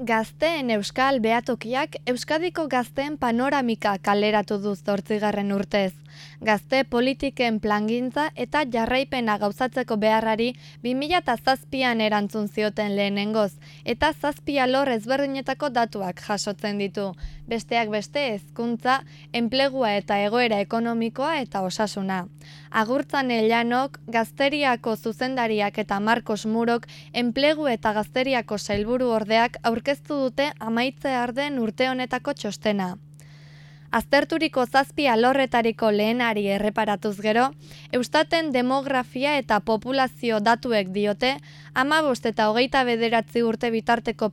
Gazteen Euskal Beatokiak Euskadiko gazteen panoramika kaleratu du zortzigarren urtez. Gazte politiken plangintza eta jarraipena gauzatzeko beharrari 2008an erantzun zioten lehenengoz, eta zazpia lor ezberdinetako datuak jasotzen ditu. Besteak beste hezkuntza, enplegua eta egoera ekonomikoa eta osasuna. Agurtzan elanok, gazteriako zuzendariak eta Marcos Murok, enplegu eta gazteriako sailburu ordeak aurke aurkeztu dute amaitze arden urte honetako txostena. Azterturiko zazpi alorretariko lehenari erreparatuz gero, Eustaten demografia eta populazio datuek diote, amabost eta hogeita bederatzi urte bitarteko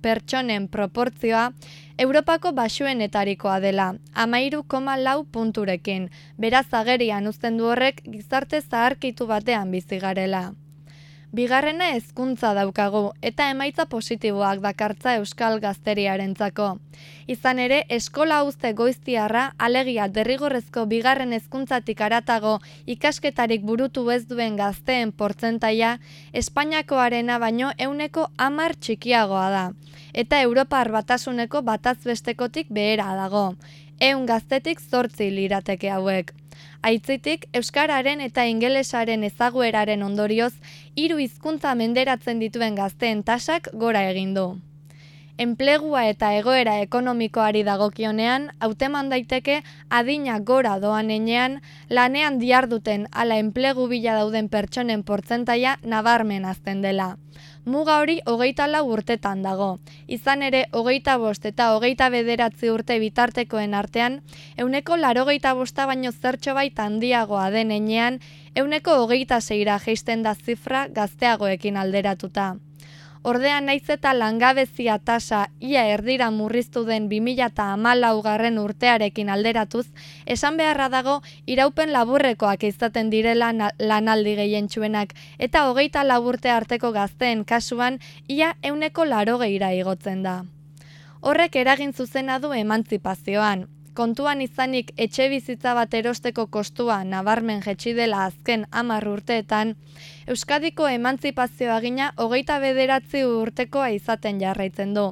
pertsonen proportzioa, Europako basuenetarikoa dela, amairu koma lau punturekin, beraz agerian uzten du horrek gizarte zaharkitu batean bizigarela. Bigarrena hezkuntza daukagu eta emaitza positiboak dakartza euskal gazteriarentzako. Izan ere, eskola uzte goiztiarra alegia derrigorrezko bigarren hezkuntzatik aratago ikasketarik burutu ez duen gazteen portzentaia Espainiakoarena baino euneko amar txikiagoa da. Eta Europar batasuneko batazbestekotik behera dago. Eun gaztetik zortzi lirateke hauek. Aitzitik, Euskararen eta Ingelesaren ezagueraren ondorioz, hiru hizkuntza menderatzen dituen gazteen tasak gora egin du. Enplegua eta egoera ekonomikoari dagokionean, hauteman daiteke adina gora doan enean, lanean diarduten ala enplegu bila dauden pertsonen portzentaia nabarmen azten dela muga hori hogeita lau urtetan dago. Izan ere, hogeita bost eta hogeita bederatzi urte bitartekoen artean, euneko larogeita bosta baino zertxo baita handiagoa den enean, euneko hogeita zeira geisten da zifra gazteagoekin alderatuta. Ordea naiz eta langabezia tasa ia erdira murriztu den 2008 garren urtearekin alderatuz, esan beharra dago iraupen laburrekoak izaten direla lanaldi gehien txuenak, eta hogeita laburte arteko gazteen kasuan ia euneko laro igotzen da. Horrek eragin zuzena du emantzipazioan, kontuan izanik etxe bizitza bat erosteko kostua nabarmen jetxi dela azken amar urteetan, Euskadiko emantzipazioa gina hogeita bederatzi urtekoa izaten jarraitzen du.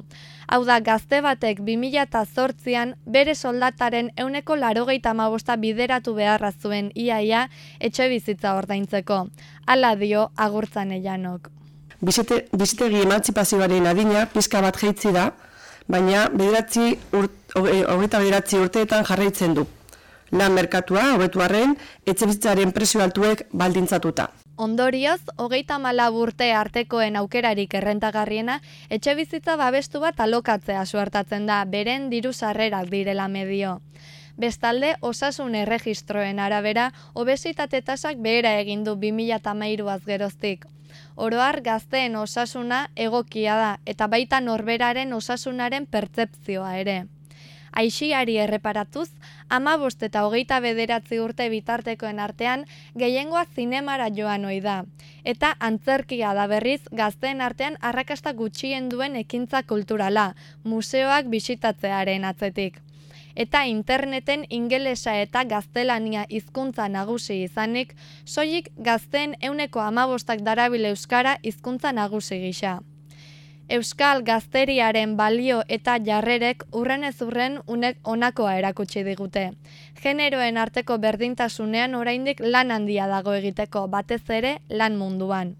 Hau da, gazte batek 2008an bere soldataren euneko larogeita mabosta bideratu beharra zuen iaia etxe bizitza ordaintzeko. Hala dio agurtzan elanok. Bizite, bizitegi emantzipazioaren adina pizka bat jeitzi da, baina bederatzi hogeita bederatzi urteetan jarraitzen du. Lan merkatua, hobetu arren, etxe presio altuek baldintzatuta. Ondorioz, hogeita mala urte artekoen aukerarik errentagarriena, etxe bizitza babestu bat alokatzea suertatzen da, beren diru sarrerak direla medio. Bestalde, osasun erregistroen arabera, obesitate tasak behera egin du 2013 geroztik. Oroar gazteen osasuna egokia da eta baita norberaren osasunaren pertzepzioa ere. Aixiari erreparatuz, ama bost eta hogeita bederatzi urte bitartekoen artean gehiengoa zinemara joan oi da. Eta antzerkia da berriz gazteen artean arrakasta gutxien duen ekintza kulturala, museoak bisitatzearen atzetik eta interneten ingelesa eta gaztelania hizkuntza nagusi izanik, soilik gazten euneko amabostak darabile euskara hizkuntza nagusi gisa. Euskal gazteriaren balio eta jarrerek urren ez urren unek onakoa erakutsi digute. Generoen arteko berdintasunean oraindik lan handia dago egiteko batez ere lan munduan.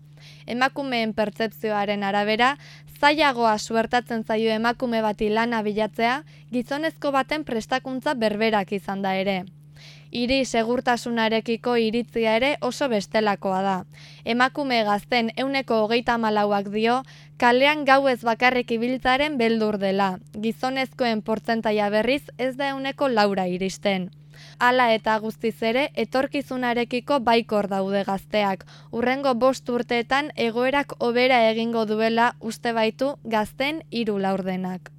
Emakumeen pertzepzioaren arabera, zailagoa suertatzen zaio emakume bati lana bilatzea, gizonezko baten prestakuntza berberak izan da ere. Iri segurtasunarekiko iritzia ere oso bestelakoa da. Emakume gazten euneko hogeita malauak dio, kalean gauez bakarrik ibiltzaren beldur dela. Gizonezkoen portzentaia berriz ez da euneko laura iristen. Hala eta guztiz ere, etorkizunarekiko baikor daude gazteak. Urrengo bost urteetan egoerak obera egingo duela uste baitu gazten hiru laurdenak.